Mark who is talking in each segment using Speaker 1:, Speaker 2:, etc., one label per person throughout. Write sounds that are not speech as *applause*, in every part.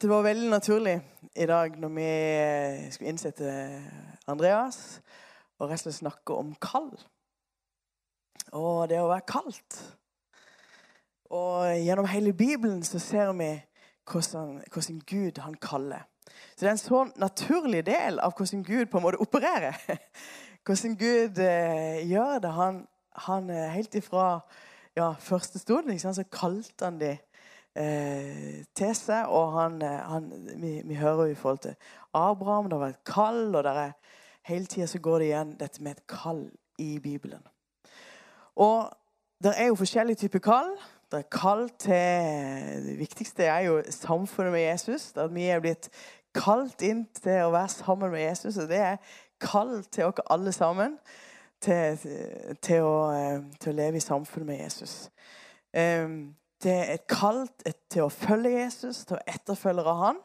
Speaker 1: Dette var veldig naturlig i dag når vi skulle innsette Andreas og rett og slett snakke om kall. Og det å være kalt. Og gjennom hele Bibelen så ser vi hvordan, hvordan Gud han kaller. Så det er en sånn naturlig del av hvordan Gud på en måte opererer. *laughs* Hvordan Gud eh, gjør det. Han, han eh, Helt ifra ja, første stund så kalte han dem eh, til seg. Og han, eh, han vi, vi, hører jo i forhold til Abraham, det var et kall, og er, hele tida går det igjen dette med et kall i Bibelen. Og det er jo forskjellige typer kall. Det er kall til Det viktigste er jo samfunnet med Jesus. At vi er blitt kalt inn til å være sammen med Jesus. Og det er kall til oss alle sammen til, til, å, eh, til, å, leve i samfunnet med Jesus. Um, det er et kall til å følge Jesus, til å etterfølge han.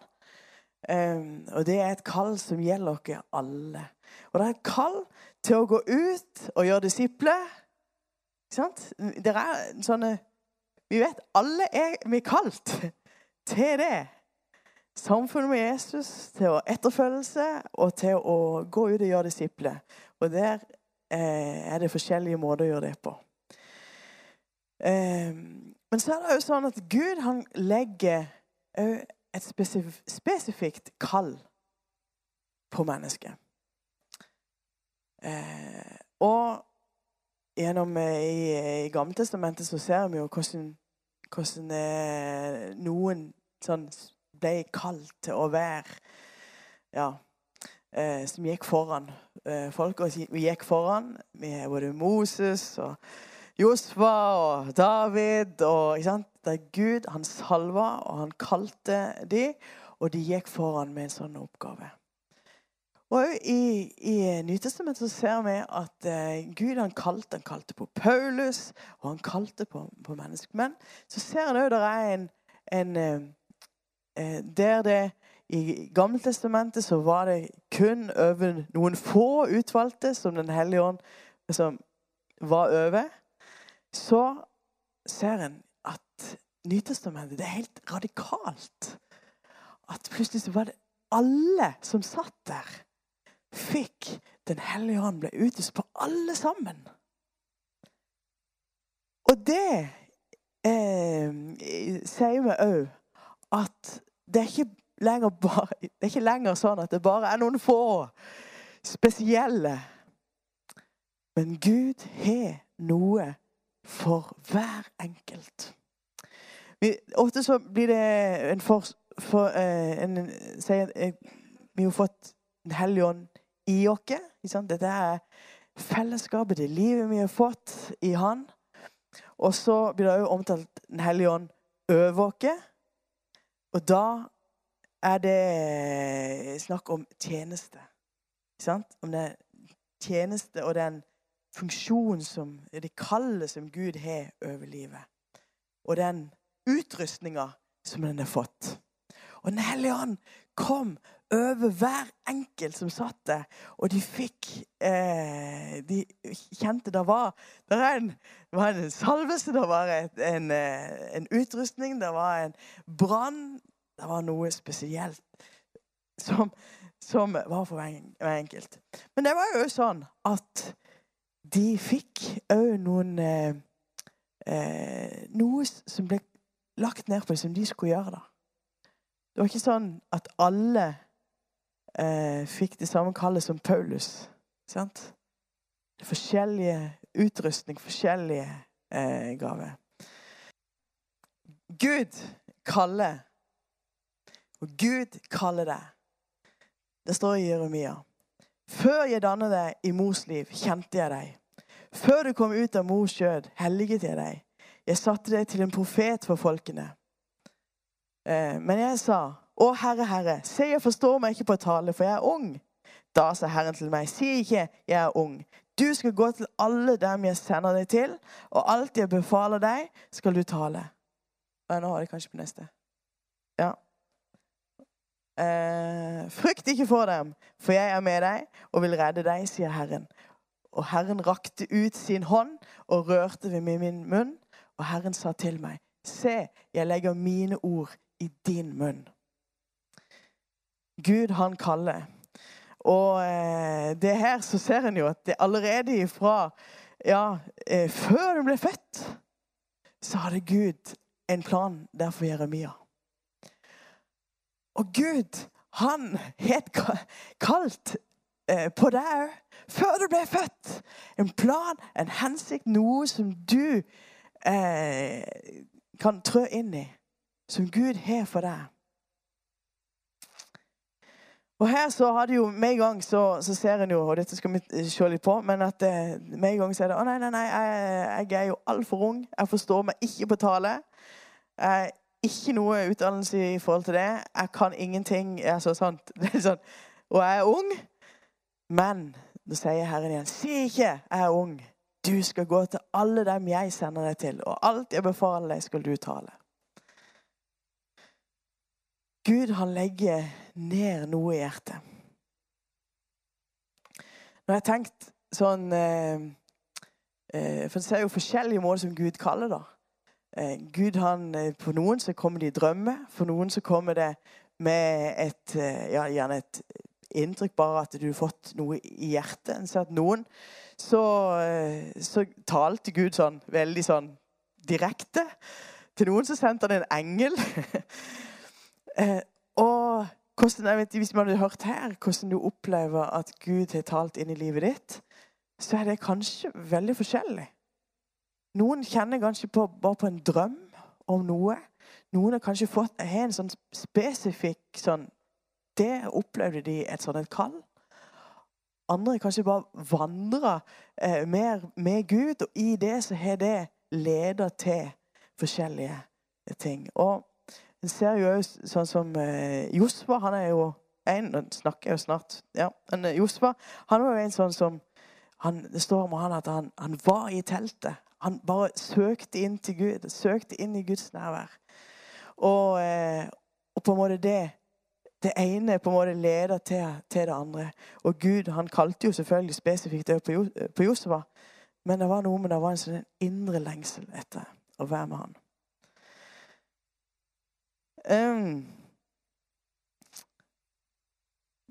Speaker 1: Um, og det er et kall som gjelder dere alle. Og det er et kall til å gå ut og gjøre disipler. Ikke sant? Det er sånne Vi vet alle er vi er kalt til det. Samfunnet med Jesus, til å etterfølgelse og til å gå ut og gjøre disipler. Og der eh, er det forskjellige måter å gjøre det på. Um, men så er det jo sånn at Gud han legger et spesif spesifikt kall på mennesket. Eh, og gjennom eh, i, i Gammeltestamentet så ser vi jo hvordan, hvordan eh, noen sånn ble kalt til å være Ja, eh, som gikk foran eh, folk. Og gikk foran med både Moses og Josfa og David og Det er Gud han salva, og han kalte de, og de gikk foran med en sånn oppgave. Og I, i Nytestamentet ser vi at uh, Gud han kalte, han kalte på Paulus, og han kalte på, på mennesker. Men så ser en òg det er en, en uh, Der det i Gammeltestamentet så var det kun over noen få utvalgte som Den hellige ånd som var over så ser en at Nytestamentet det er helt radikalt. At plutselig så var det alle som satt der, fikk Den hellige ånd ble utlyst på alle sammen. Og det eh, sier vi òg at det er, ikke bare, det er ikke lenger sånn at det bare er noen få spesielle. Men Gud har noe for hver enkelt. Vi, ofte så blir det en for, for uh, en, sier, uh, Vi har fått Den hellige ånd i oss. Dette er fellesskapet, det livet vi har fått i Han. Og så blir det òg omtalt Den hellige ånd over oss. Og da er det snakk om tjeneste. Om det tjeneste og den funksjon som det kallet som Gud har over livet. Og den utrustninga som den har fått. Og Den hellige ånd kom over hver enkelt som satt der, og de fikk eh, De kjente det var Det en, var en salvelse, det var en, eh, en, utrustning, det var en brann. Det var noe spesielt som, som var for hver enkelt. Men det var jo sånn at de fikk òg noen eh, eh, Noe som ble lagt ned på dem, som de skulle gjøre. da. Det var ikke sånn at alle eh, fikk det samme kallet som Paulus. Sant? Forskjellige utrustning, forskjellige eh, gaver. Gud kaller. Og Gud kaller deg. Det står i Jeremia. Før jeg dannet deg i mors liv, kjente jeg deg. Før du kom ut av mors kjød, helliget jeg deg. Jeg satte deg til en profet for folkene. Eh, men jeg sa, Å Herre, Herre, se, jeg forstår meg ikke på tale, for jeg er ung. Da sa Herren til meg, si ikke, jeg er ung. Du skal gå til alle dem jeg sender deg til, og alt jeg befaler deg, skal du tale. Nå har jeg kanskje på neste. Eh, frykt ikke for dem, for jeg er med deg og vil redde deg, sier Herren. Og Herren rakte ut sin hånd og rørte ved min munn. Og Herren sa til meg, se, jeg legger mine ord i din munn. Gud, han kaller. Og eh, det her så ser en jo at det allerede ifra ja, eh, før du ble født, så hadde Gud en plan der for Jeremia. Og Gud, han het kalt eh, på deg òg. Før du ble født. En plan, en hensikt, noe som du eh, kan trø inn i. Som Gud har for deg. Og her så har det jo med en gang så, så ser en jo, og dette skal vi se litt på, men at eh, med en gang så er det Å, nei, nei, nei, jeg, jeg er jo altfor ung. Jeg forstår meg ikke på tale. Jeg ikke noe utdannelse i forhold til det. Jeg kan ingenting. Altså, sånt. *laughs* sånn. Og jeg er ung. Men nå sier Herren igjen, si ikke 'jeg er ung'. Du skal gå til alle dem jeg sender deg til, og alt jeg befaler deg, skal du tale. Gud han legger ned noe i hjertet. Når jeg har tenkt sånn eh, eh, For det er jo forskjellige måter som Gud kaller det. Eh, Gud han, På noen så kommer det i drømmer, for noen så kommer det med et, ja, gjerne et inntrykk, bare at du har fått noe i hjertet. Ser at noen så, så talte Gud sånn veldig sånn direkte. Til noen så sendte han en engel. *laughs* Eh, og hvordan, jeg vet, Hvis man hadde hørt her hvordan du opplever at Gud har talt inn i livet ditt, så er det kanskje veldig forskjellig. Noen kjenner kanskje på, bare på en drøm om noe. Noen har kanskje fått har en sånn spesifikk sånn Det opplevde de et sånt et kall. Andre kanskje bare vandrer eh, mer med Gud, og i det så har det ledet til forskjellige ting. Og en ser jo sånn som eh, Josfa, han er jo en Nå snakker jeg jo snart. ja, men eh, Josfa han var jo en sånn som han, Det står om han at han, han, var i teltet. Han bare søkte inn til Gud. Søkte inn i Guds nærvær. Og, eh, og på en måte det det ene på en måte leder til, til, det andre. Og Gud han kalte jo selvfølgelig spesifikt det på, Josfa. Men det var noe med det var en sånn indre lengsel etter å være med han. Um,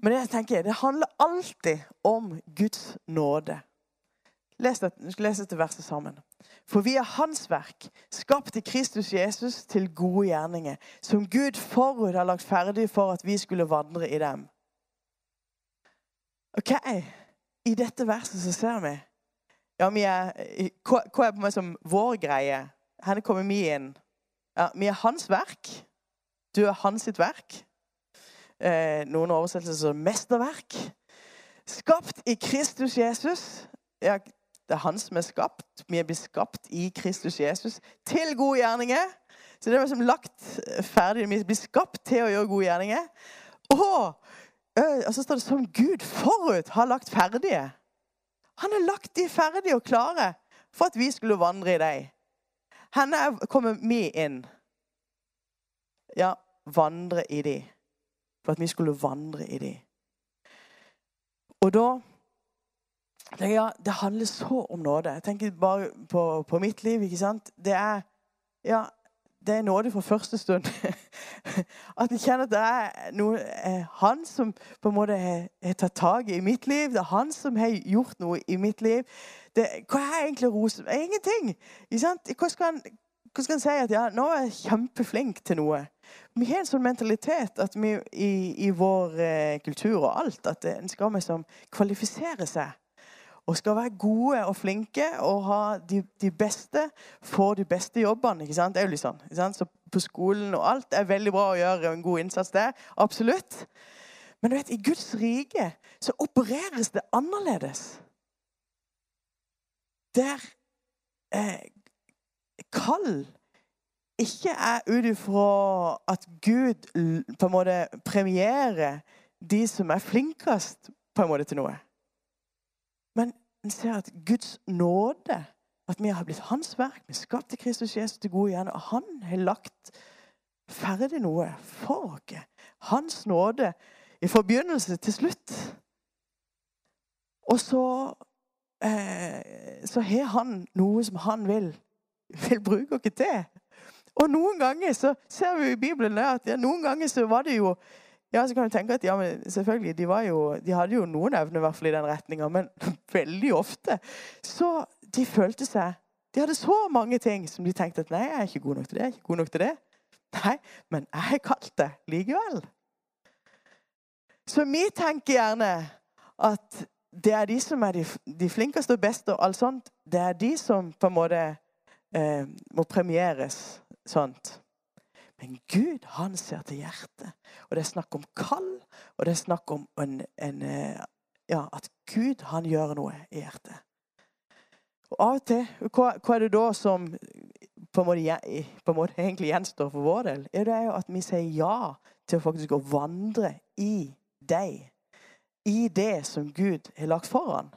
Speaker 1: men det jeg tenker, det handler alltid om Guds nåde. Les dette, verset sammen. For vi er Hans verk, skapt i Kristus Jesus til gode gjerninger, som Gud forut har lagt ferdig for at vi skulle vandre i dem. Ok, I dette verset så ser vi ja, vi er, hva, er på måte som vår greie? Hvor kommer vi inn? Ja, vi er Hans verk. Du er hans sitt verk. Eh, noen oversettelser som mesterverk. Skapt i Kristus Jesus. Ja, det er han som er skapt. Vi er blitt skapt i Kristus Jesus til gode gjerninger. Så det er liksom lagt ferdig. Vi blir skapt til å gjøre gode gjerninger. Og, og så står det som Gud forut har lagt ferdige. Han har lagt de ferdige og klare for at vi skulle vandre i dem. Henne kommer vi inn. Ja, vandre i de. For at vi skulle vandre i de. Og da ja, Det handler så om nåde. Jeg tenker bare på, på mitt liv. ikke sant? Det er ja, det er nåde fra første stund. *laughs* At jeg kjenner at det er noe, eh, han som på en måte har, tatt tak i mitt liv. Det er han som har gjort noe i mitt liv. Det, hva er egentlig rose? Ingenting. Ikke sant? Hva skal han, skal en si at ja, nå er jeg kjempeflink til noe? Vi har en sånn mentalitet at vi i, i vår eh, kultur og alt at en skal liksom kvalifisere seg. Og skal være gode og flinke og ha de, de beste får de beste jobbene. ikke sant? Det er jo litt sånn. Ikke sant? Så på skolen og alt er veldig bra å gjøre en god innsats der. Absolutt. Men du vet, i Guds rike så opereres det annerledes. Der eh, kall ikke er ut ifra at Gud på en måte premierer de som er flinkest på en måte til noe. Men en ser at Guds nåde, at vi har blitt hans verk, vi skapte Kristus Jesus til gode gjerninger, og han har lagt ferdig noe for oss. Hans nåde i forbegynnelse til slutt. Og så, eh, så har han noe som han vil vil bruke oss til. Og noen ganger så ser vi i Bibelen at ja, noen ganger så var det jo Ja, så kan du tenke at ja, men selvfølgelig, de, jo, de hadde jo noen evner i hvert fall i den retninga, men *laughs* veldig ofte så de følte seg De hadde så mange ting som de tenkte at nei, jeg er ikke god nok til det. jeg er ikke god nok til det. Nei, men jeg er kalt det likevel. Så vi tenker gjerne at det er de som er de, de flinkeste og beste og alt sånt. Det er de som på en måte eh, må premieres sånt. Men Gud, han ser til hjertet. Og det er snakk om kall, og det er snakk om en, en, eh, ja, at Gud, han gjør noe i hjertet. Og av og til, hva, hva er det da som på en, måte, på en måte egentlig gjenstår for vår del? Det er jo at vi sier ja til å faktisk å vandre i deg. I det som Gud har lagt foran.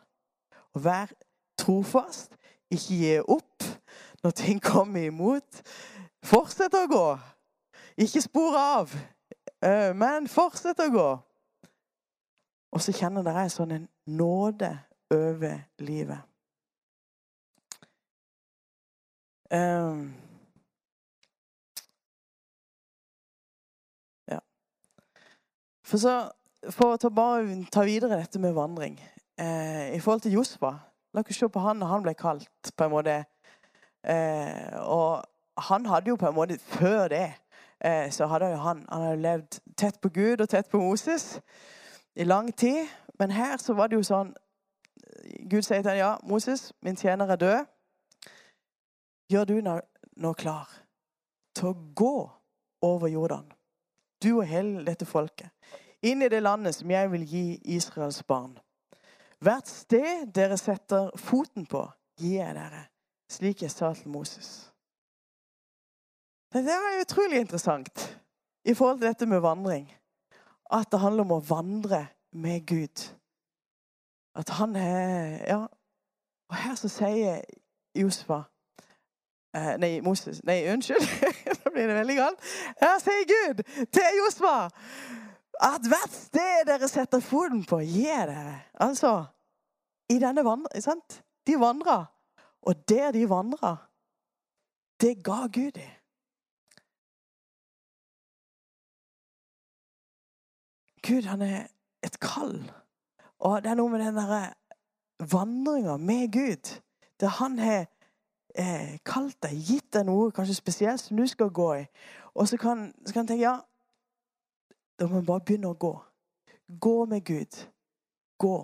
Speaker 1: Og vær trofast. Ikke gi opp når ting kommer imot. Fortsett å gå. Ikke spor av, eh, men fortsett å gå. Og så kjenner dere en sånn nåde over livet. Um, ja. For så For å ta, bare ta videre dette med vandring. Eh, I forhold til Josfa La oss se på han når han ble kalt, på en måte. Eh, og han hadde jo på en måte Før det så hadde han, han hadde levd tett på Gud og tett på Moses i lang tid. Men her så var det jo sånn Gud sier til ham, ja, Moses, min tjener er død. Gjør du nå, nå klar til å gå over Jordan, du og hele dette folket, inn i det landet som jeg vil gi Israels barn. Hvert sted dere setter foten på, gir jeg dere, slik jeg sa til Moses. Det er utrolig interessant i forhold til dette med vandring. At det handler om å vandre med Gud. At han er Ja. Og her så sier Josefa eh, Nei, Moses Nei, unnskyld. *laughs* da blir det veldig galt. Her sier Gud til Josefa at hvert sted dere setter foten på, gir dere. Altså i denne vandringen, sant? De vandra. Og der de vandra, det ga Gud dem. Gud, han er et kall. Og det er noe med den derre vandringa med Gud. Der han har eh, kalt deg, gitt deg noe kanskje spesielt som du skal gå i. Og så kan, så kan tenke ja, da må man bare begynne å gå. Gå med Gud. Gå.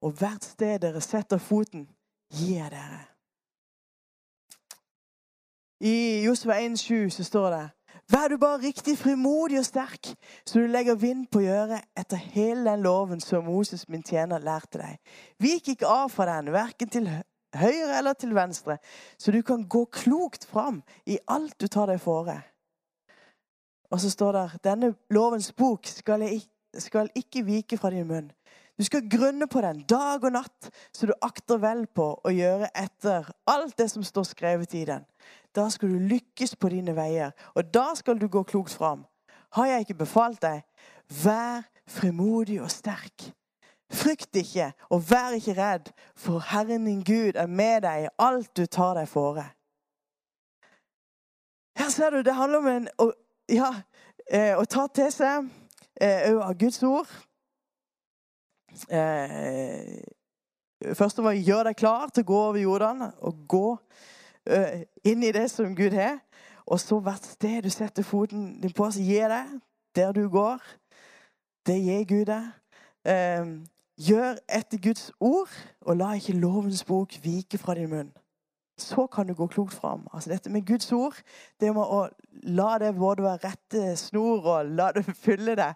Speaker 1: Og hvert sted dere setter foten, gir dere. I Josef 1,7 så står det Vær du bare riktig frimodig og sterk, så du legger vind på å gjøre etter hele den loven som Moses, min tjener, lærte deg. Vik ikke av fra den, verken til høyre eller til venstre, så du kan gå klokt fram i alt du tar deg fore. Og så står det denne lovens bok skal, jeg, skal ikke vike fra din munn. Du skal grunne på den dag og natt, så du akter vel på å gjøre etter alt det som står skrevet i den. Da skal du lykkes på dine veier, og da skal du gå klokt fram. Har jeg ikke befalt deg? Vær frimodig og sterk. Frykt ikke, og vær ikke redd, for Herren din Gud er med deg i alt du tar deg fore. Her ser du, det handler om en, å, ja, eh, å ta til seg eh, av Guds ord. Eh, først var gjør deg klar til å gå over Jordan og gå Eh, inn i det som Gud har. Og så hvert sted du setter foten din på, så gir det der du går. Det gir Gud deg. Eh, gjør etter Guds ord, og la ikke lovens bok vike fra din munn. Så kan du gå klokt fram. Altså dette med Guds ord, det med å la det både være rette snor og la det *laughs* fylle det.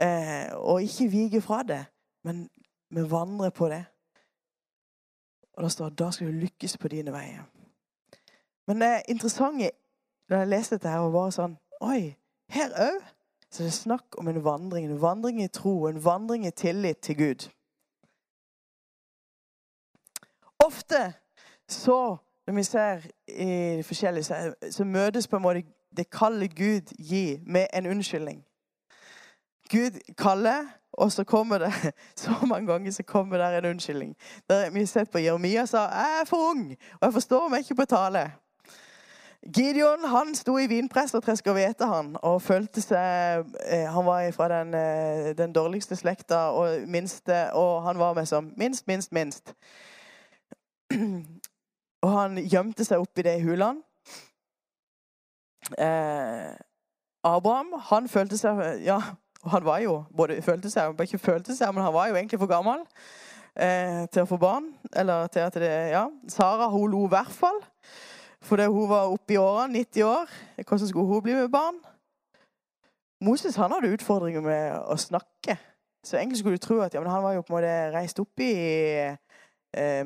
Speaker 1: Eh, og ikke vike fra det, men, vi vandrer på det. Og da står det da skal du lykkes på dine veier. Men det interessante når jeg leste dette, her, var sånn Oi, her òg så det er snakk om en vandring. En vandring i tro, en vandring i tillit til Gud. Ofte så, når vi ser i de forskjellige, så møtes på en måte det kalde Gud gir, med en unnskyldning. Gud kaller, og så kommer det *laughs* så mange ganger så kommer det en unnskyldning. Der vi har sett på Jeremia sa 'Jeg er for ung, og jeg forstår meg ikke på tale'. Gideon han sto i vinpress og treska hvete, han. Og følte seg eh, Han var fra den, eh, den, dårligste slekta og minste, og han var med som minst, minst, minst. *clears throat* Og han gjemte seg oppi de hulene. Eh, Abraham, han følte seg Ja, han var jo både følte seg, ikke følte seg, men han var jo egentlig for gammel eh, til å få barn. Eller til at det Ja. Sara, hun lo i hvert fall. Fordi hun var oppe i årene, 90 år. Hvordan skulle hun bli med barn? Moses han hadde utfordringer med å snakke. Så egentlig skulle du tro at ja, han var jo på en måte reist opp i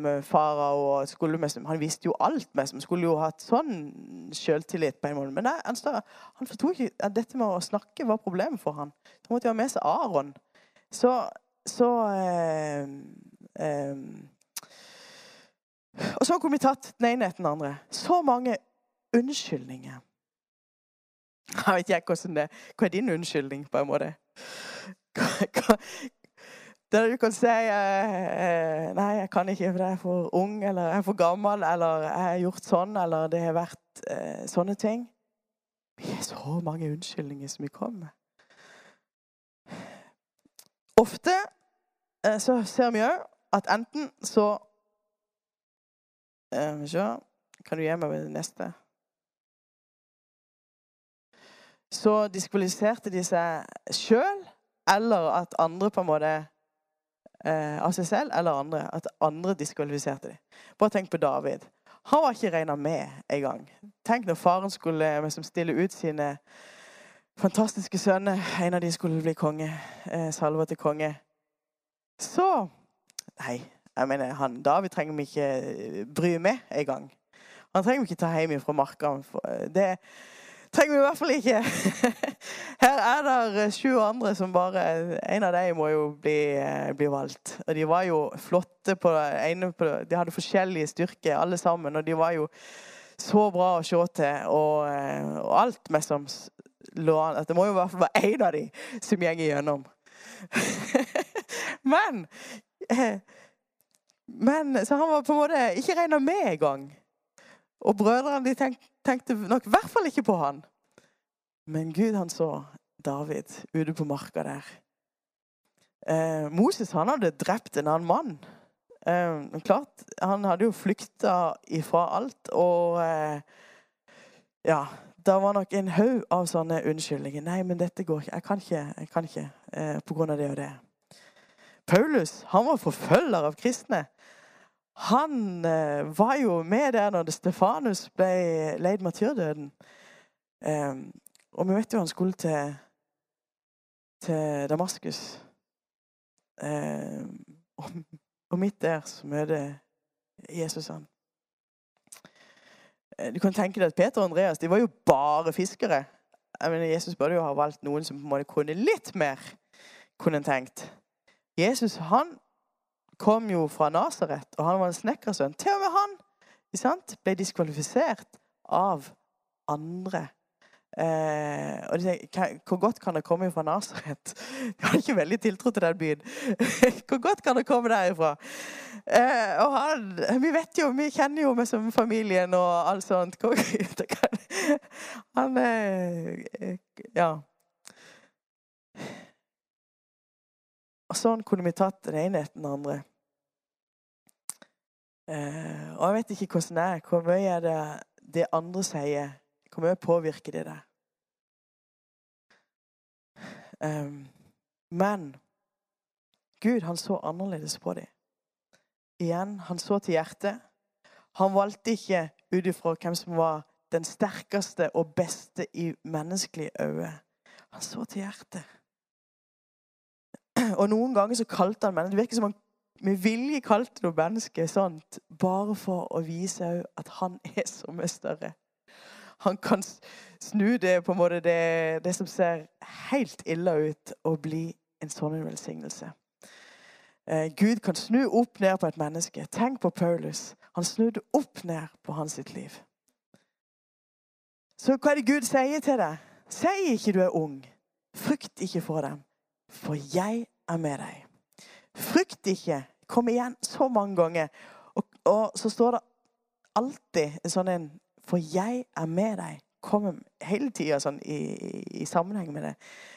Speaker 1: med fara og skulle Han visste jo alt med som skulle jo hatt sånn sjøltillit på en måte. Men nei, han, han forsto ikke at dette med å snakke var problemet for han. Så måtte ha med seg Aron. Så, så eh, eh, og så kunne vi tatt den ene etter den andre. Så mange unnskyldninger. Jeg vet ikke hvordan det Hva er din unnskyldning, på en måte? Der du kan si eh, 'Nei, jeg kan ikke, for jeg er for ung', eller 'jeg er for gammel', eller 'jeg har gjort sånn', eller 'det har vært eh, sånne ting'. Vi har så mange unnskyldninger som vi kommer med. Ofte eh, så ser vi òg at enten så Eh, kan du gi meg det neste? Så diskvalifiserte de seg sjøl, eller at andre på en måte eh, Av seg selv eller andre. At andre diskvalifiserte dem. Bare tenk på David. Han var ikke regna med engang. Tenk når faren skulle liksom, stille ut sine fantastiske sønner. En av de skulle bli konge. Eh, salva til konge. Så Nei, jeg mener, han, David trenger vi ikke eh, bry med engang. Han trenger vi ikke ta hjem fra marka. Eh, det trenger vi i hvert fall ikke. *laughs* Her er det eh, sju andre som bare En av dem må jo bli, bli, valgt. Og de var jo flotte på det. De hadde forskjellige styrker, alle sammen. Og de var jo så bra å se til. Og, og alt med som lå an. Det må jo i hvert fall være én av dem som går igjennom. *laughs* Men men, så han var på en måte ikke regna med engang. Og brødrene de tenk, tenkte nok i hvert fall ikke på han. Men Gud han så David ute på marka der. Eh, Moses han hadde drept en annen mann. Eh, klart, Han hadde jo flykta ifra alt. Og eh, ja Det var nok en haug av sånne unnskyldninger. 'Nei, men dette går ikke. Jeg kan ikke, jeg kan ikke eh, på grunn av det og det.' Paulus han var forfølger av kristne. Han eh, var jo med der når Stefanus ble leid martyrdøden. Og vi vet jo han skulle til, til Damaskus. Og, midt der så møter Jesus han. Eh, du kan tenke deg at Peter og Andreas de var jo bare fiskere. Jeg mener, Jesus burde jo ha valgt noen som på en måte kunne litt mer, kunne en tenkt. Jesus han kom jo fra Nasaret, og han var en snekkersønn. Til og med han sant, ble diskvalifisert av andre. Eh, og de tenker, Hvor godt kan det komme fra Nasaret? *laughs* De hadde ikke veldig tiltro til den byen. *laughs* Hvor godt kan det komme derifra? Eh, og han, Vi vet jo, vi kjenner jo meg som familien og alt sånt. *laughs* Han eh, Ja. Og sånn kunne vi tatt den ene etter den andre. Eh, og jeg vet ikke hvordan det er. Hvor mye er det det andre sier, hvor mye påvirker det deg? Um, men Gud, han så annerledes på dem. Igjen, han så til hjertet. Han valgte ikke ut ifra hvem som var den sterkeste og beste i menneskelig øye. Han så til hjertet. *clears throat* Og noen ganger så kalte han mennesker. Det virker som han med vilje kalte noe menneske sånt bare for å vise at han er så mye større. Han kan snu det på en måte det, det som ser helt ille ut, og bli en sånn velsignelse. Eh, Gud kan snu opp ned på et menneske. Tenk på Paulus. Han snudde opp ned på hans sitt liv. Så hva er det Gud sier til deg? Si ikke du er ung. Frykt ikke for dem, for jeg er med deg. Frykt ikke. Kom igjen så mange ganger. Og, og så står det alltid sånn en for jeg er med deg. Kommer hele tida sånn i, i, sammenheng med det.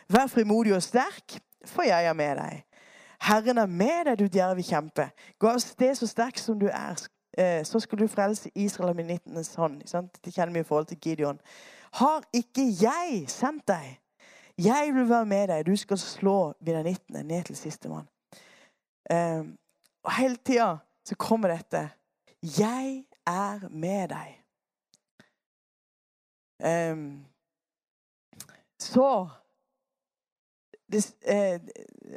Speaker 1: Vær frimodig og sterk, for jeg er med deg. Herren er med deg, du djerve kjempe. Gå av sted så sterk som du er. Eh, så skal du frelse Israel av minittenes hånd. Det kjenner vi i forhold til Gideon. Har ikke jeg sendt deg? Jeg vil være med deg. Du skal slå midanittene ned til sistemann. Um, og hele tida så kommer dette. Jeg er med deg. Um, så det, eh,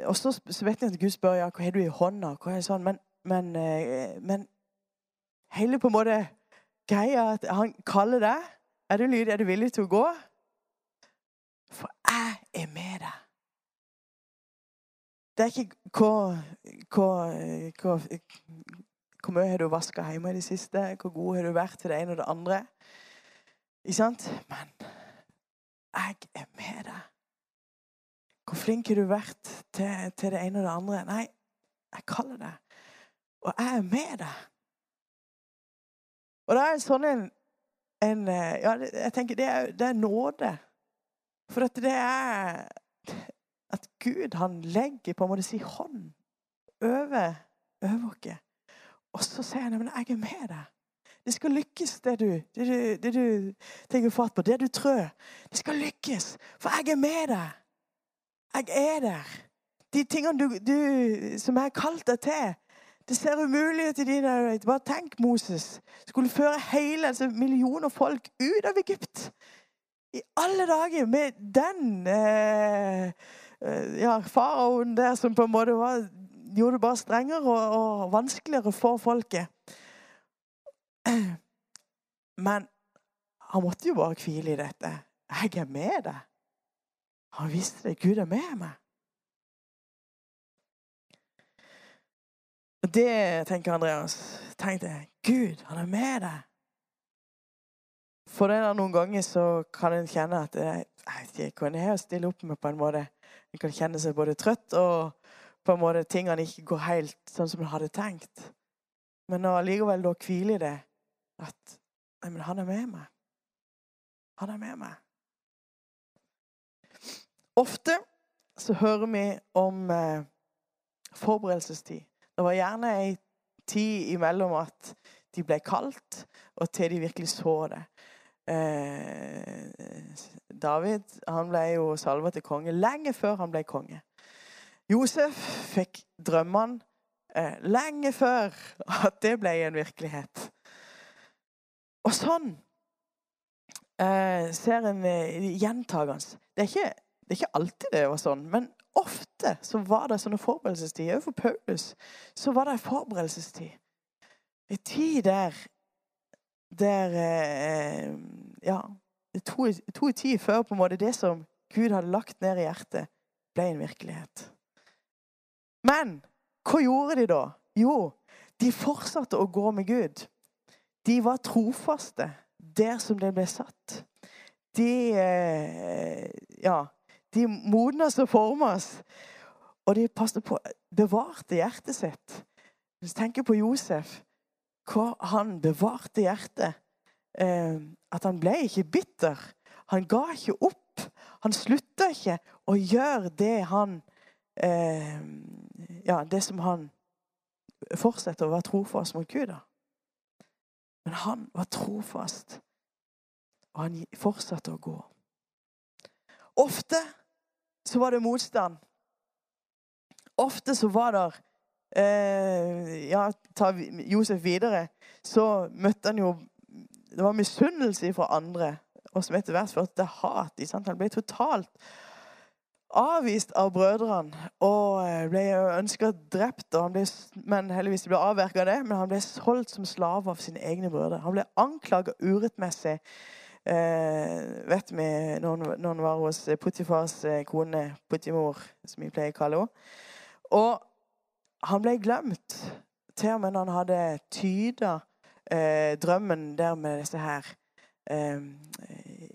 Speaker 1: Og så, vet jeg at Gud spør ja, hva har du i hånda. hva er sånn, Men, men, eh, men hele på en måte greia at han kaller deg. Er du lydig? Er du villig til å gå? For jeg er med deg. Det er ikke hva, hva, hvor mye har du vaska hjemme i det siste? Hvor god har du vært til det ene og det andre? Ikke sant? Men jeg er med deg. Hvor flink har du vært til, til, det ene og det andre? Nei, jeg kaller det. Og jeg er med deg. Og det er sånn en, en Ja, jeg tenker det er, det er nåde. For at det er at Gud han legger på en måte si hånd over, oss. Og så sier han at 'jeg er med deg'. Det skal lykkes, det du, det du, det du tenker fatt på. Det du trør. Det skal lykkes, for jeg er med deg. Jeg er der. De tingene du, du, som jeg har kalt deg til. Det ser umulig ut i dine øyne. Bare tenk, Moses. Skulle føre hele altså millioner folk ut av Egypt. I alle dager med den eh ja, faraoen der som på en måte var, gjorde det bare strengere og, og vanskeligere for folket. *clears throat* Men han måtte jo bare hvile i dette. Jeg er med deg. Han visste det. Gud er med meg. Det tenker Andreas. Tenk det. Gud, han er med deg. For det er noen ganger så kan en kjenne at jeg vet ikke hva det er å stille opp med på en måte. En kan kjenne seg både trøtt og på en måte tingene ikke går helt sånn som en hadde tenkt. Men allikevel da hvile i det at Nei, men han er med meg. Han er med meg. Ofte så hører vi om eh, forberedelsestid. Det var gjerne ei tid imellom at de ble kalt, og til de virkelig så det. Eh, David han ble jo salva til konge lenge før han ble konge. Josef fikk drømmene eh, lenge før at det ble en virkelighet. Og sånn eh, ser en eh, gjentagende. Det, det, er ikke alltid det var sånn, men ofte så var det sånne forberedelsestid. Også for Paulus så var det en forberedelsestid. En tid der der eh, Ja. To i ti før på en måte det som Gud hadde lagt ned i hjertet, ble en virkelighet. Men hva gjorde de da? Jo, de fortsatte å gå med Gud. De var trofaste der som det ble satt. De eh, Ja, de modnes og formes. Og de passet på bevarte hjertet sitt. Hvis du tenker på Josef, hva han bevarte hjertet eh, At han ble ikke bitter. Han ga ikke opp. Han slutta ikke å gjøre det han eh, Ja, det som han fortsetter å være trofast mot Gud. da. Men han var trofast, og han fortsatte å gå. Ofte så var det motstand. Ofte så var det eh, Ja, ta Josef videre, så møtte han jo Det var misunnelse fra andre, og som etter hvert førte til hat. Han ble totalt avvist av brødrene og eh, ble ønska drept. Ble, men heldigvis ble avverka det. Men han ble solgt som slave av sine egne brødre. Han ble anklaga urettmessig. Eh, vet vi når han var hos Putifars eh, kone, Putimor, som vi pleier å kalle henne. Og han ble glemt til og med når han hadde tyda eh, drømmen der med disse her eh,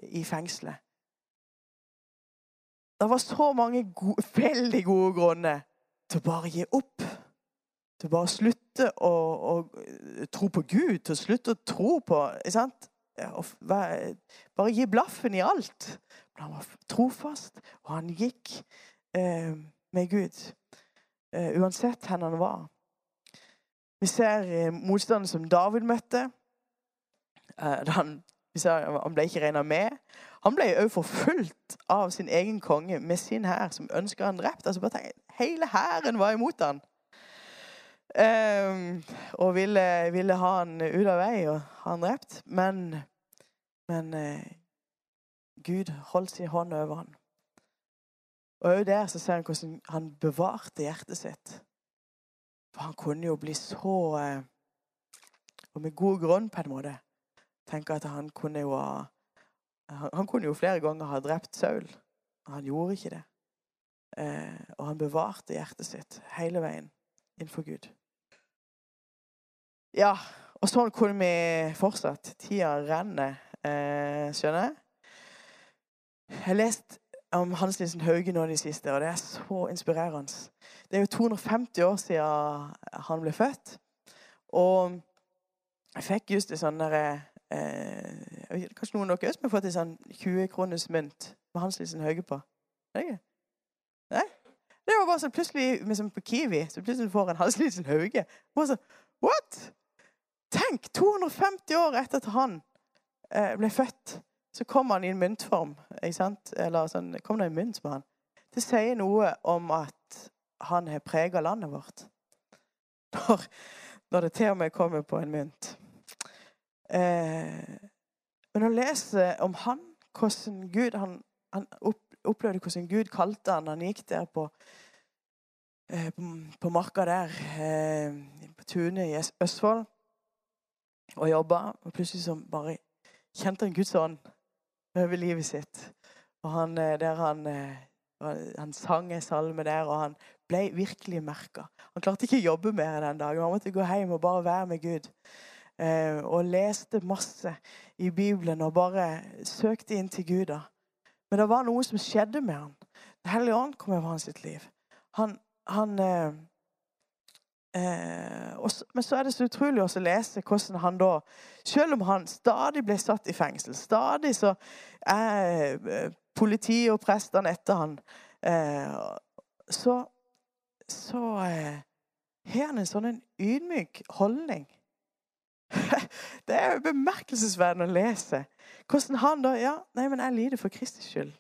Speaker 1: i fengselet. Det var så mange gode, veldig gode grunner til å bare gi opp. Til å bare slutte å, å, tro på Gud, til å slutte å tro på sant? bare gi blaffen i alt. Men han var trofast, og han gikk eh, med Gud. Eh, uansett hvor han var. Vi ser eh, motstanden som David møtte. Eh, han, han, ble ikke regna med. Han ble òg forfulgt av sin egen konge med sin hær, som ønska han drept. Altså bare tenk, Hele hæren var imot han. Um, og ville, ville, ha han ut av vei og ha han drept. Men, men uh, Gud holdt sin hånd over han. Og òg der så ser han hvordan han bevarte hjertet sitt. For han kunne jo bli så uh, Og med god grunn, på en måte, tenke at han kunne jo ha han, kunne jo flere ganger ha drept Saul. Han gjorde ikke det. Uh, og han bevarte hjertet sitt hele veien innenfor Gud. Ja, og sånn kunne vi fortsatt. Tida renner, eh, skjønner jeg. Jeg har lest om Hans Nilsen Hauge nå de siste, og det er så inspirerende. Det er jo 250 år siden han ble født. Og jeg fikk just en sånn derre eh, Kanskje noen av dere også har fått en sånn 20-kroners mynt med Hans Nilsen Hauge på? Nei? Nei? Det var bare sånn plutselig liksom på Kiwi så plutselig får en Hans Nilsen Hauge. Bare sånn, What? Tenk! 250 år etter at han eh, ble født, så kom han i en myntform. ikke sant? Eller sånn, kom det en mynt med han. Det sier noe om at han har prega landet vårt. Når, når, det til og med kommer på en mynt. Eh, men å lese om han, hvordan Gud Han, han opplevde hvordan Gud kalte han Han gikk der på, eh, på, på marka der, eh, på tunet i Østfold og jobba. Og plutselig så bare kjente han Guds ånd over livet sitt. Og han, eh, der han, eh, han sang en salme der, og han ble virkelig merka. Han klarte ikke å jobbe mer den dagen. Han måtte gå hjem og bare være med Gud. Eh, og leste masse i Bibelen og bare søkte inn til Gud. da. Men det var noe som skjedde med han. Den hellige ånd kom over hans liv. Han, han Eh, så, men så er det så utrolig å lese hvordan han da Selv om han stadig ble satt i fengsel, stadig så er eh, politiet og prestene etter han, eh, så så eh, har han en sånn en ydmyk holdning. *laughs* det er jo bemerkelsesverdig å lese. Hvordan han da Ja, nei, men jeg lider for Kristi skyld.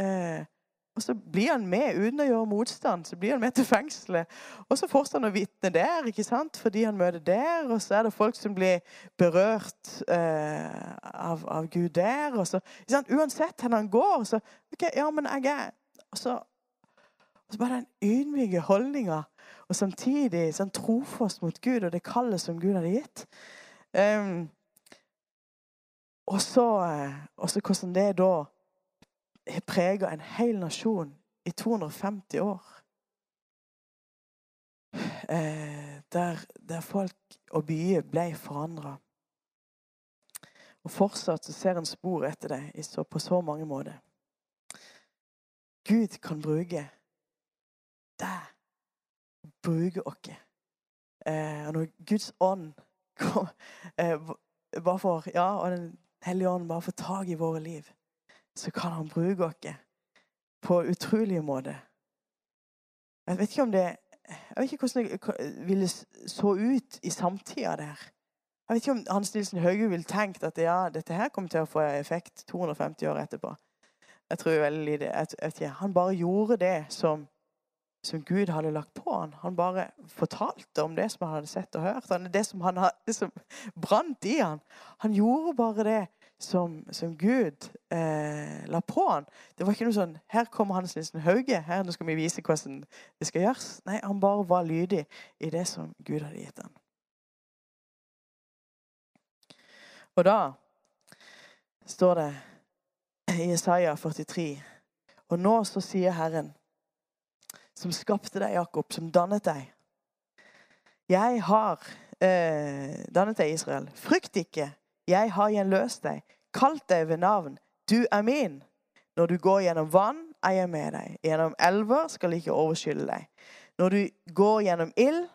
Speaker 1: Eh, og så blir han med uten å gjøre motstand. Så blir han med til fengselet. Og så fortsetter han å vitne der, ikke sant? fordi han møter der. Og så er det folk som blir berørt eh, av, av, Gud der. Og så, Uansett hvor han går, så OK, ja, men jeg er Og så, og så bare den ydmyke holdninga. Og samtidig sånn trofast mot Gud og det kallet som Gud hadde gitt. Um, og så, eh, og så hvordan det da har prega en hel nasjon i 250 år. Eh, der, der, folk og byer ble forandra. Og fortsatt så ser en spor etter det på så mange måter. Gud kan bruke deg, bruke oss. Eh, og når Guds ånd kom, eh, for, ja, og Den hellige ånd bare får tak i våre liv så kan han bruke oss på utrolige måter. Jeg vet ikke om det jeg vet ikke hvordan det ville så ut i samtida der. Jeg vet ikke om Hans Nilsen Hauge ville tenkt at ja, dette her kommer til å få effekt 250 år etterpå. Jeg tror veldig lite. Han bare gjorde det som, som, Gud hadde lagt på han. Han bare fortalte om det som han hadde sett og hørt. Det som, han, det som brant i han. Han gjorde bare det som, som Gud eh, la på han. Det var ikke noe sånn 'Her kommer Hans Nilsen Hauge. Her nå skal vi vise hvordan det skal gjøres.' Nei, han bare var lydig i det som Gud hadde gitt han. Og da står det i Isaiah 43 Og nå så sier Herren, som skapte deg, Jakob, som dannet deg Jeg har eh, dannet deg, Israel. Frykt ikke. Jeg har gjenløst deg, kalt deg ved navn. Du er min. Når du går gjennom vann, er jeg med deg. Gjennom elver skal ikke overskylle deg. Når du går gjennom ild,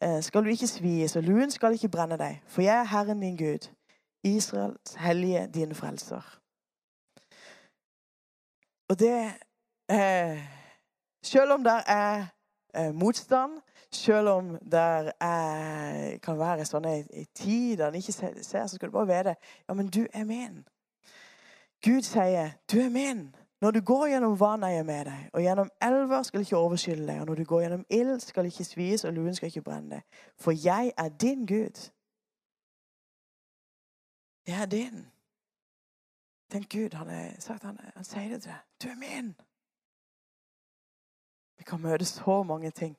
Speaker 1: eh, skal du ikke svies, og luen skal ikke brenne deg. For jeg er Herren din Gud. Israels hellige, din frelser. Og det eh, Selv om det er eh, motstand, selv om det kan være sånn i tid der en ikke ser, så skal du bare vite ja, men du er min. Gud sier, 'Du er min'. Når du går gjennom vann, er jeg med deg. Og gjennom elver skal ikke overskylle deg. Og når du går gjennom ild, skal ikke svies, og luen skal ikke brenne deg. For jeg er din Gud. Jeg er din. Tenk Gud, han, er, sagt, han, han sier det til deg. Du er min. Vi kan møte så mange ting.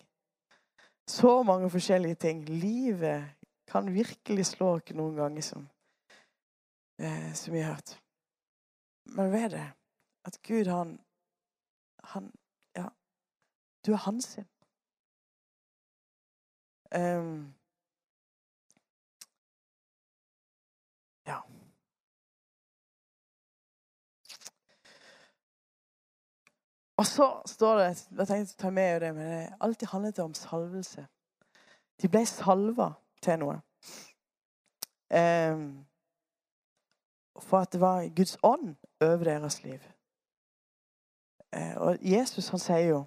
Speaker 1: Så mange forskjellige ting. Livet kan virkelig slå oss noen ganger, som, eh, som vi har hørt. Men ved det at Gud, han, han Ja, du er hans sin. Um, ja. Og så står det Jeg tenkte å ta med det, men det alltid handlet om salvelse. De ble salva til noe. Um, for at det var Guds ånd over deres liv. Uh, og Jesus han sier jo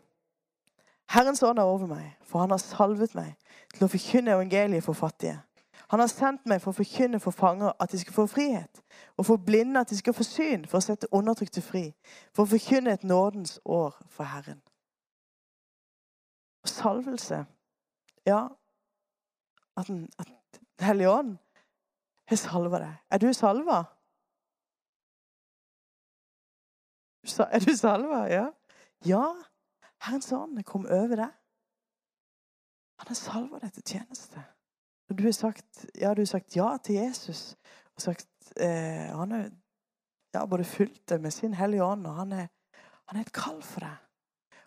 Speaker 1: Herrens ånd er over meg, for han har salvet meg til å forkynne evangeliet for fattige. Han har sendt meg for å forkynne for fanger at de skal få frihet, og for blinde at de skal få syn, for å sette undertrykte fri, for å forkynne et nådens år for Herren. Og salvelse Ja, at Den, hellige ånd har salva deg. Er du salva? Er du salva? Ja. Ja, Herrens ånd kom over deg. Han har salva deg til tjeneste. Du har sagt ja, du har sagt ja til Jesus. Og sagt, eh, han har ja, både fulgt deg med sin hellige ånd, og han er, han er et kall for deg.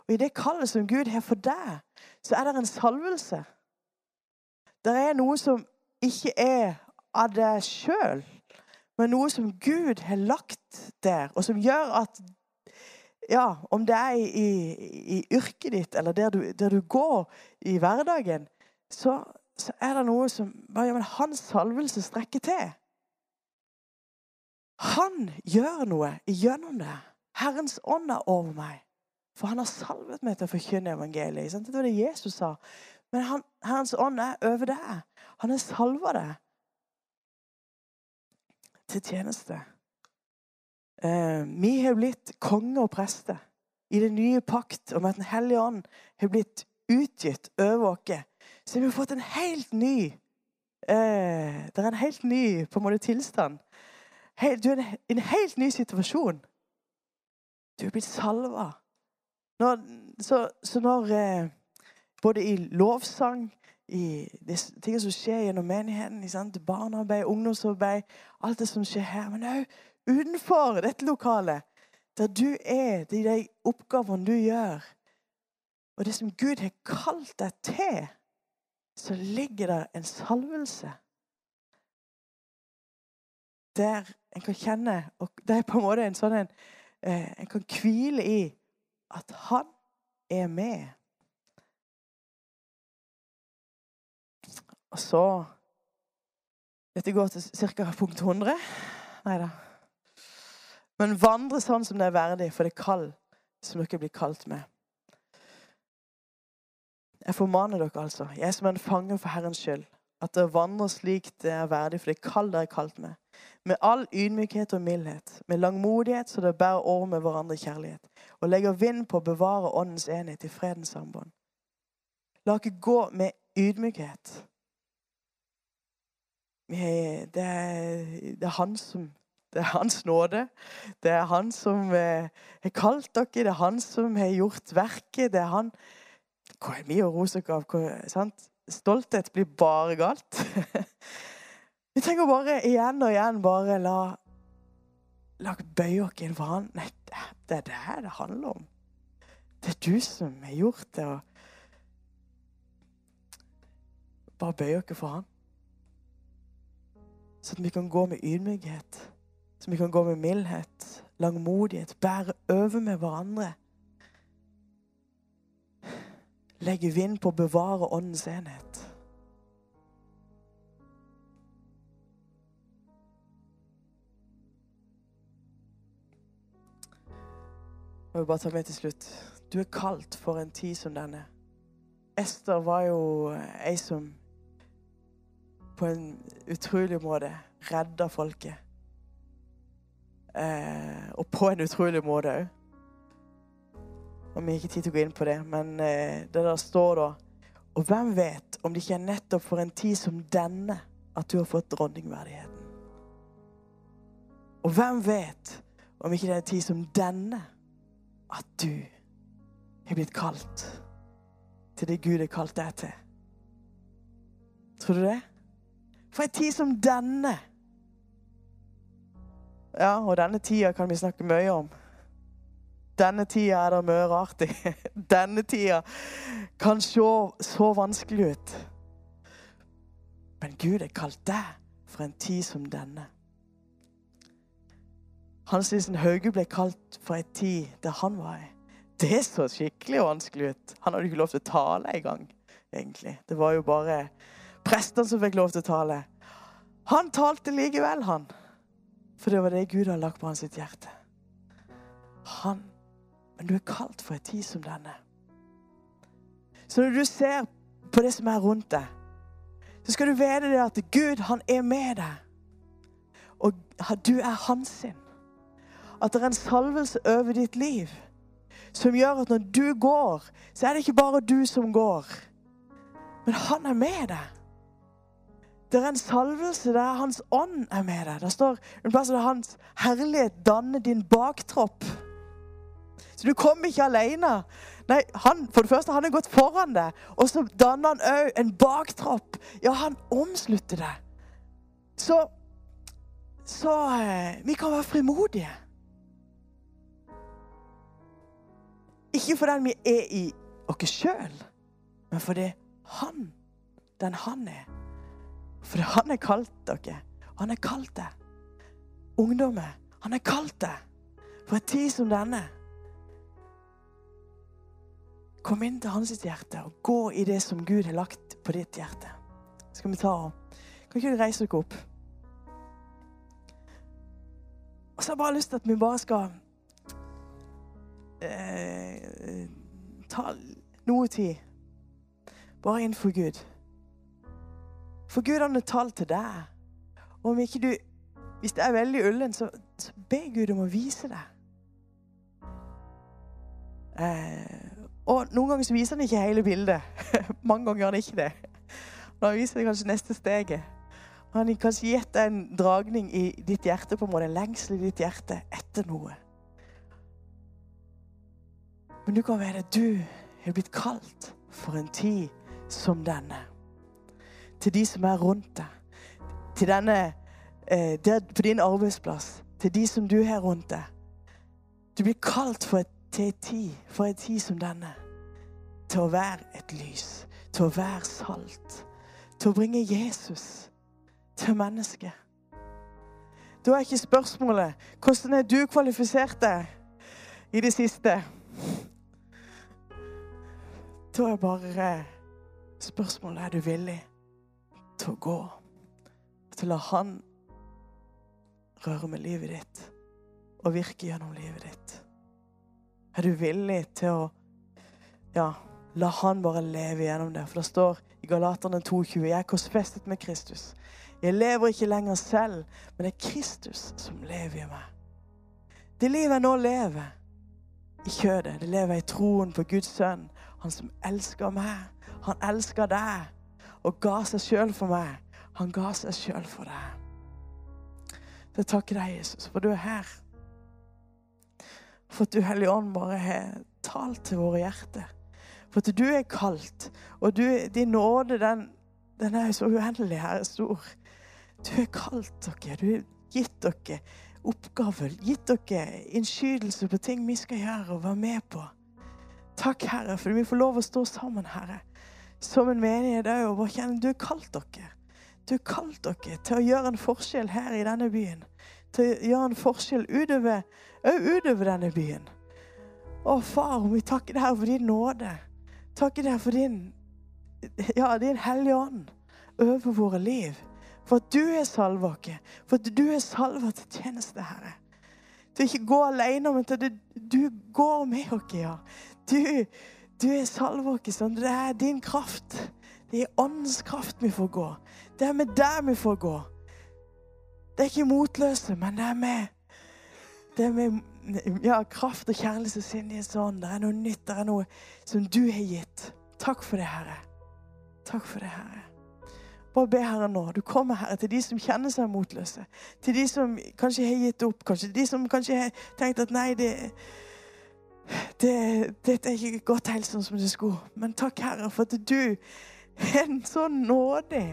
Speaker 1: Og i det kallet som Gud har for deg, så er det en salvelse. Det er noe som ikke er av deg sjøl, men noe som Gud har lagt der, og som gjør at ja, om det er i, i, i yrket ditt eller der du, der du går i hverdagen, så, så er det noe som ja, men Hans salvelse strekker til. Han gjør noe gjennom det. Herrens ånd er over meg. For han har salvet meg til å forkynne evangeliet. Det var det Jesus sa. Men han, Herrens ånd er over deg. Han har salva deg til tjeneste. Eh, vi har blitt konge og prester i den nye pakt om at Den hellige ånd har blitt utgitt over oss så har vi fått en helt ny eh, Det er en helt ny på en måte tilstand. Helt, du er i en helt ny situasjon. Du er blitt salva. Når, så, så, når eh, Både i lovsang, i ting som skjer gjennom menigheten, sant? barnearbeid, ungdomsarbeid Alt det som skjer her. Men òg utenfor dette lokalet. Der du er, de, de oppgavene du gjør. Og det som Gud har kalt deg til så ligger det en salvelse der en kan kjenne og Det er på en måte en sånn en eh, En kan hvile i at han er med. Og så Dette går til ca. punkt 100. Nei da. Men vandre sånn som det er verdig for det kall som dere blir kalt med. Jeg formaner dere altså, jeg som er en fange for Herrens skyld, at dere vandrer slik det er verdig for det kall dere er kalt med. Med all ydmykhet og mildhet, med langmodighet så dere bærer over med hverandre kjærlighet, og legger vind på å bevare åndens enhet i fredens samband. La ikke gå med ydmykhet. Det er, det er han som det er hans nåde. Det er han som eh, har kalt dere. Det er han som har gjort verket. Det er han hva er vi å rose dere? Stolthet blir bare galt. *laughs* Vi trenger bare igjen og igjen bare la La bøye oss inn for han. Nei, det er det her det handler om. Det er du som har gjort det. og Bare bøye oss for han. Så at vi kan gå med ydmykhet. Så vi kan gå med mildhet, langmodighet, bære over med hverandre. Legge vind på å bevare åndens enhet. Jeg vil bare ta med til slutt. Du er kalt for en tid som denne. Ester var jo ei som på en utrolig måte redda folket. Eh, og på en utrolig måte òg. Og vi har ikke tid til å gå inn på det, men eh, det der står da Og hvem vet om det ikke er nettopp for en tid som denne at du har fått dronningverdigheten? Og hvem vet om ikke det er en tid som denne at du har blitt kalt til det Gud har kalt deg til? Tror du det? For en tid som denne. Ja, og denne tida kan vi snakke mye om. Denne tida er det mye rart i. *laughs* Denne tida kan se så vanskelig ut. Men Gud har kalt deg for en tid som denne. Hans Lisen Hauge ble kalt for en tid der han var i. Det så skikkelig vanskelig ut. Han hadde ikke lov til å tale engang, egentlig. Det var jo bare prestene som fikk lov til å tale. Han talte likevel, han. For det var det Gud hadde lagt på hans hjerte. Han men du er kalt for en tid som denne. Så når du ser på det som er rundt deg, så skal du vite det at Gud, han er med deg. Og du er hans sin. At det er en salvelse over ditt liv som gjør at når du går, så er det ikke bare du som går, men han er med deg. Det er en salvelse der Hans ånd er med deg. Det står en plass der Hans herlighet danner din baktropp. Så du kommer ikke alene. Nei, han, for det første, han har gått foran deg. Og så danner han òg en baktropp. Ja, han omslutter deg. Så, så eh, vi kan være frimodige. Ikke fordi vi er i oss sjøl, men fordi han, den han er. Fordi han har kalt dere. Han har kalt deg. Ungdommer, han har kalt deg for en tid som denne. Kom inn til hans hjerte og gå i det som Gud har lagt på ditt hjerte. Skal vi ta og Kan ikke du reise dere opp? Og så har jeg bare lyst til at vi bare skal eh, ta noe tid bare innenfor Gud. For Gud han har talt til deg. Og om ikke du Hvis det er veldig ullen, så, så be Gud om å vise deg. Eh, og noen ganger så viser han ikke hele bildet. *laughs* Mange ganger gjør han ikke det. Da viser den kanskje neste steget. Han har kanskje gitt deg en dragning i ditt hjerte, på en måte, en lengsel i ditt hjerte etter noe. Men du kan være du har blitt kalt for en tid som denne. Til de som er rundt deg. Til denne, eh, på din arbeidsplass. Til de som du har rundt deg. Du blir kalt for et til en tid, for en tid som denne. Til å være et lys, til å være salt, til å bringe Jesus til mennesket. Da er ikke spørsmålet hvordan er du kvalifisert deg i det siste. Da er bare spørsmålet er du villig til å gå. Til å la Han røre med livet ditt og virke gjennom livet ditt. Er du villig til å ja, la han bare leve gjennom det? For det står i Galaterne 2,20.: Jeg er korsfestet med Kristus. Jeg lever ikke lenger selv, men det er Kristus som lever i meg. Det livet jeg nå lever i kjødet, det lever jeg i troen på Guds sønn. Han som elsker meg. Han elsker deg og ga seg sjøl for meg. Han ga seg sjøl for deg. Så jeg takker deg, Jesus, for du er her. For at du, Hellige Ånd, bare har talt til våre hjerter. For at du er kalt, og du, din nåde, den, den er så uendelig her stor. Du har kalt dere, du har gitt dere oppgaver, gitt dere innskytelse på ting vi skal gjøre og være med på. Takk, Herre, for vi får lov å stå sammen, Herre, som en menighet òg, og bare kjenne du har kalt dere. Du har kalt dere til å gjøre en forskjell her i denne byen. Til å gjøre en forskjell utover utover denne byen. Å, far, vi takker deg for din nåde. Takker deg for din, ja, din hellige ånd over våre liv. For at du er salva oss. For at du er salva til tjeneste, Herre. Til ikke gå alene, men til at du går med oss, ja. Du, du er salva oss. Sånn. Det er din kraft. Det er åndens kraft vi får gå. Det er med deg vi får gå. Det er ikke motløse, men det er med det er med ja, kraft og kjærlighet som sinner i sånn. Det er noe nytt, det er noe som du har gitt. Takk for det, Herre. Takk for det, Herre. Bare be Herre nå. Du kommer, Herre, til de som kjenner seg motløse. Til de som kanskje har gitt opp. Kanskje de som kanskje har tenkt at nei, det, det, dette er ikke godt helt sånn som det skulle. Men takk, Herre, for at du er en sånn nådig.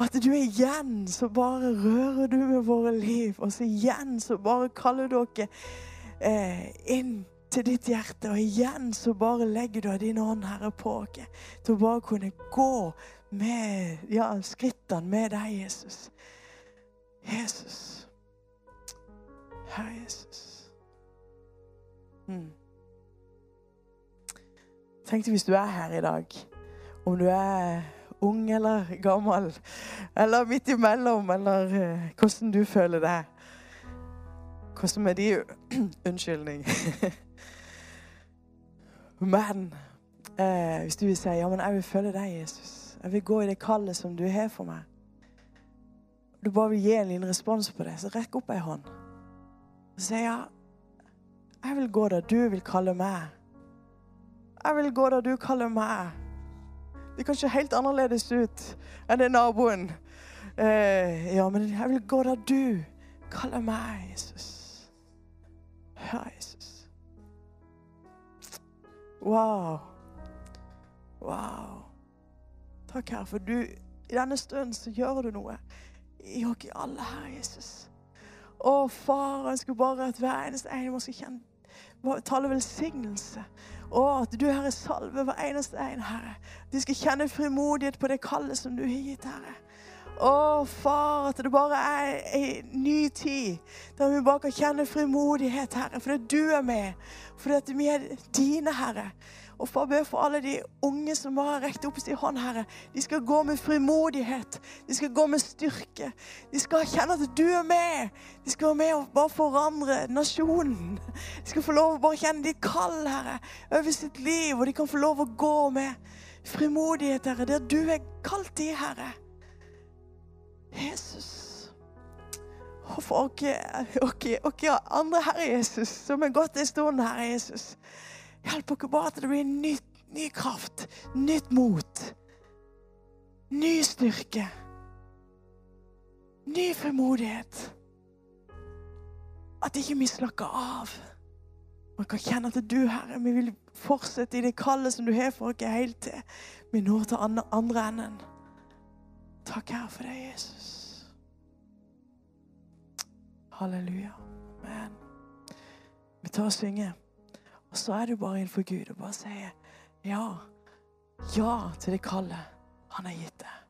Speaker 1: At du igjen så bare rører du med våre liv. Og så igjen så bare kaller du dere eh, inn til ditt hjerte. Og igjen så bare legger du din ånd, Herre, på oss. Til å bare kunne gå med ja, skrittene med deg, Jesus. Jesus. Herre Jesus. Mm. deg hvis du er her i dag, om du er ung eller gammel, eller midt imellom, eller uh, hvordan du føler det. Hvordan er de *clears throat* Unnskyldning. *laughs* men uh, hvis du vil si ja, men jeg vil følge deg, Jesus. Jeg vil gå i det kallet som du har for meg. Du bare vil gi en liten respons på det, så rekk opp ei hånd. Og si ja, jeg vil gå der du vil kalle meg. Jeg vil gå der du kaller meg. Det kan se helt annerledes ut enn det naboen. Eh, ja, men jeg vil gå der du kaller meg, Jesus. Ja, Jesus. Wow. Wow. Takk, Herre, for du i denne stunden så gjør du noe i oss alle, Herre Jesus. Å, far, jeg ønsker bare at hver eneste en skal kjenne tale velsignelse og at du, Herre, salver hver eneste en, Herre. De skal kjenne frimodighet på det kallet som du har gitt, Herre. Å, far, at det bare er en ny tid der vi bare kan kjenne frimodighet, Herre. Fordi du er med. Fordi vi er dine, Herre. Og far, be for alle de unge som har rekt opp sin hånd, Herre. De skal gå med frimodighet. De skal gå med styrke. De skal kjenne at du er med. De skal være med og bare forandre nasjonen. De skal få lov å bare kjenne ditt kall, Herre, over sitt liv. Og de kan få lov å gå med frimodighet, Herre, der du er kalt i, Herre. Jesus. Og for oss andre, Herre Jesus, som har gått en stund, Herre Jesus. Hjelp oss bare at det blir nytt, ny kraft, nytt mot. Ny styrke. Ny frimodighet. At ikke vi slakker av. Man kan kjenne at du, Herre, vi vil fortsette i det kallet som du har for oss helt til vi når til andre, enden. Takk, Herre, for deg, Jesus. Halleluja. Amen. Vi tar og synger. Og så er du bare innenfor Gud og bare sier ja. Ja til det kallet han har gitt deg.